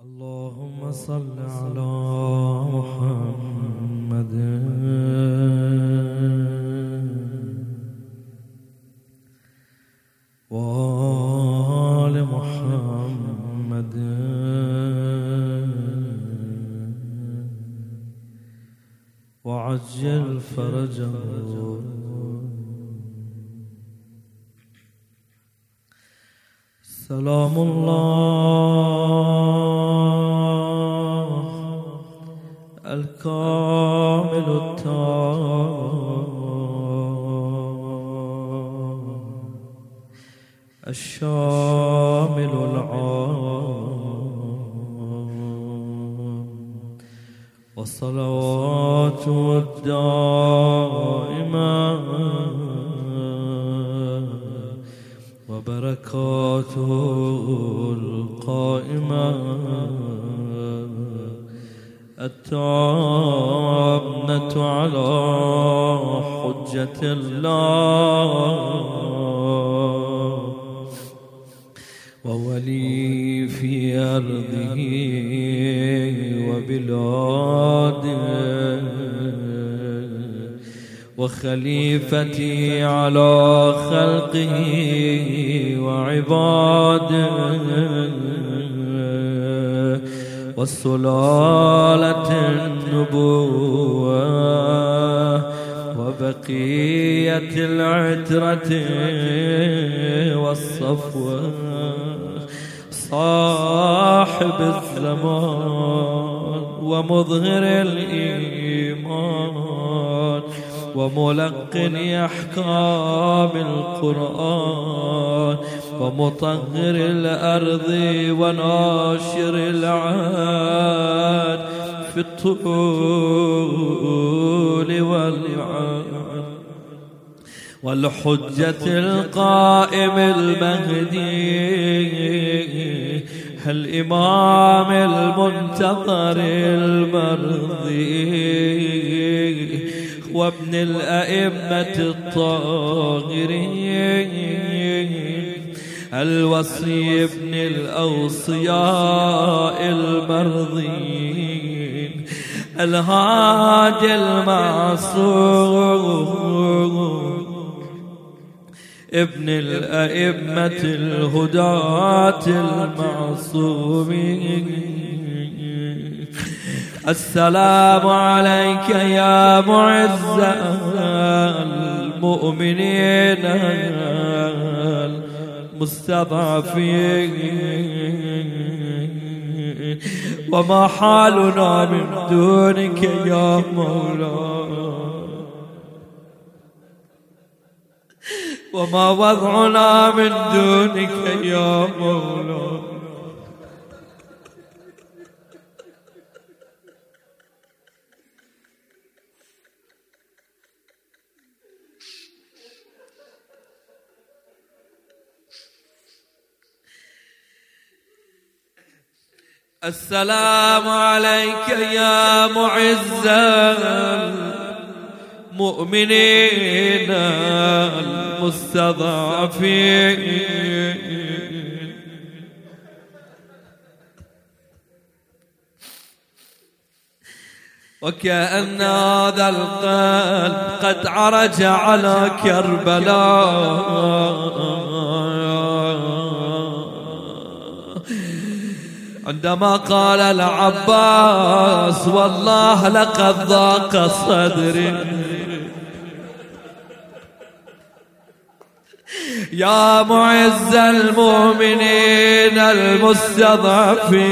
اللهم صل على محمد. وآل محمد. وعجل فرجه. سلام الله. الشامل العام. والصلوات الدائمة. وبركاته القائمة. التامنة على حجة الله. في أرضه وبلاده وخليفتي على خلقه وعباده. والسلالة النبوة وبقية العترة والصفوة. صاحب الزمان ومظهر الإيمان وملقن أحكام القرآن ومطهر الأرض وناشر العاد في الطول والعاد والحجة القائم المهدي الإمام المنتظر المرضي وابن الأئمة الطاهرين الوصي ابن الأوصياء المرضين الهادي المعصوم. ابن الأئمة الهداة المعصومين. السلام عليك يا معز المؤمنين المستضعفين. وما حالنا من دونك يا مولاي وما وضعنا من دونك يا مولاي السلام عليك يا معز المؤمنين المستضعفين. وكأن هذا القلب قد عرج على كربلاء. عندما قال العباس والله لقد ضاق صدري. يا معز المؤمنين المستضعفين.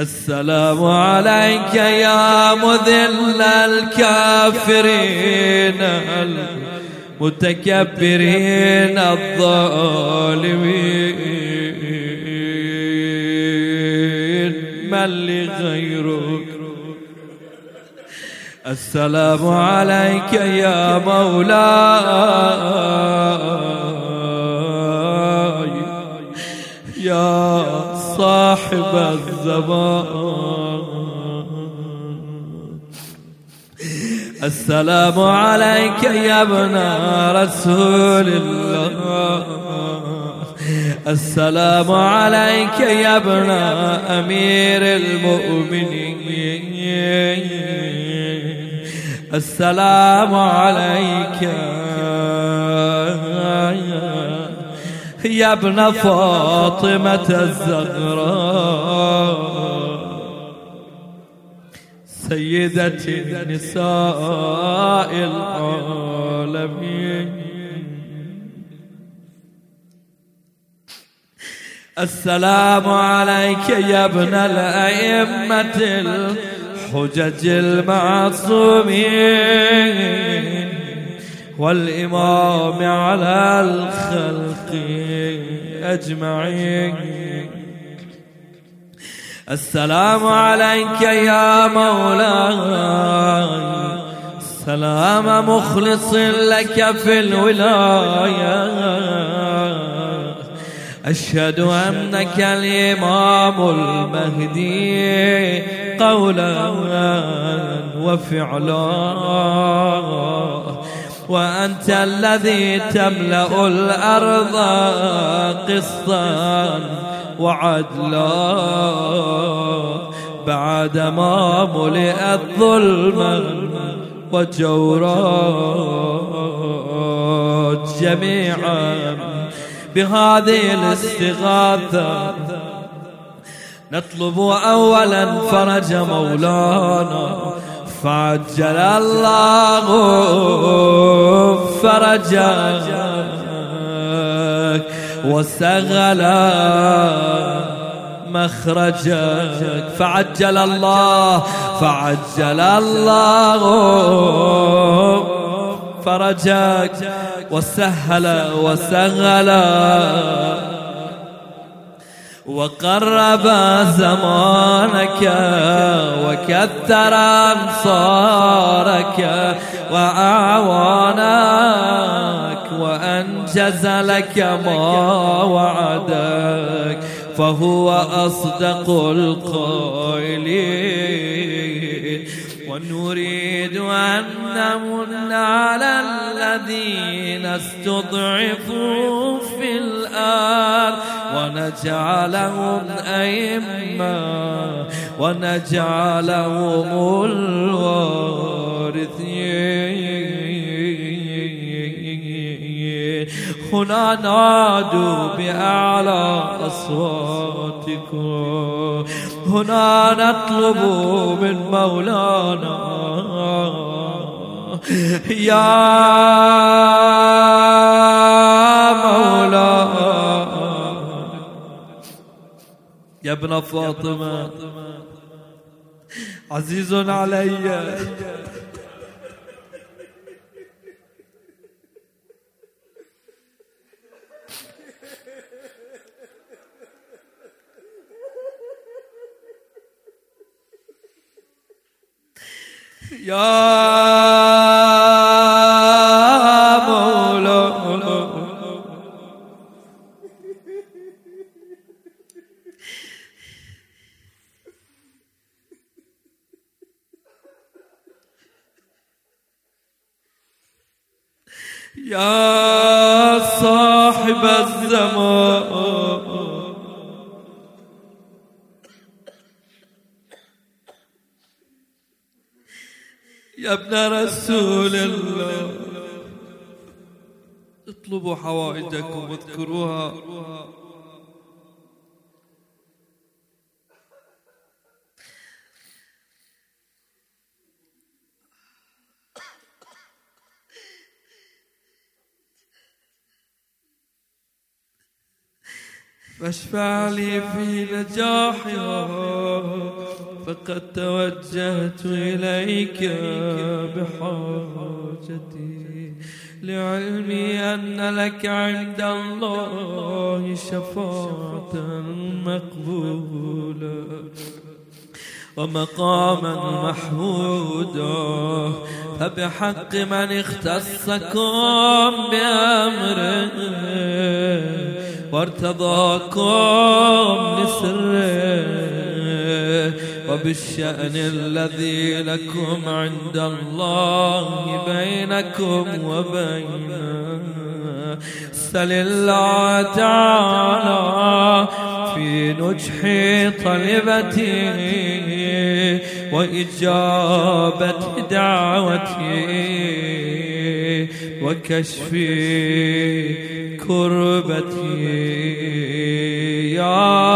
السلام عليك يا مذل الكافرين متكبرين الظالمين. من لغيرك؟ السلام عليك يا مولاي. يا صاحب الزمان. السلام عليك يا ابن رسول الله. السلام عليك يا ابن أمير المؤمنين. السلام عليك. يا ابن فاطمة الزهراء. سيدة النساء العالمين. السلام عليك يا ابن الأئمة الحجج المعصومين والإمام على الخلق أجمعين. السلام عليك يا مولاي. سلام مخلص لك في الولاية. أشهد أنك الإمام المهدي. قولا وفعلا. وأنت الذي تملأ الأرض قسطا وعدلا. بعدما ملئت ظلما وجورا. جميعا بهذه الاستغاثة نطلب أولا فرج مولانا. فعجل الله فرجك وسغل مخرجك فعجل الله فعجل الله فرجك وسهل وسهل وقرب زمانك وكثر أنصارك وأعوانك وأنجز لك ما وعدك فهو أصدق القائلين. ونريد أن نمن على الذين استضعفوا الأرض ونجعلهم أئمة ونجعلهم الوارثين. هنا نادوا بأعلى أصواتكم. هنا نطلب من مولانا يا يا ابن فاطمة عزيز علي يا يا صاحب الزمان. يا ابن رسول الله. اطلبوا حوائجكم واذكروها. فاشفع لي في نجاحها فقد توجهت إليك بحاجتي. لعلمي أن لك عند الله شفاعة مقبولة ومقاما محمودا. فبحق من اختصكم بأمره. وارتضاكم لسره وبالشأن الذي لكم عند الله بينكم وبينه. سل الله تعالى في نجح طلبتي وإجابة دعوتي وكشف كربتي. يا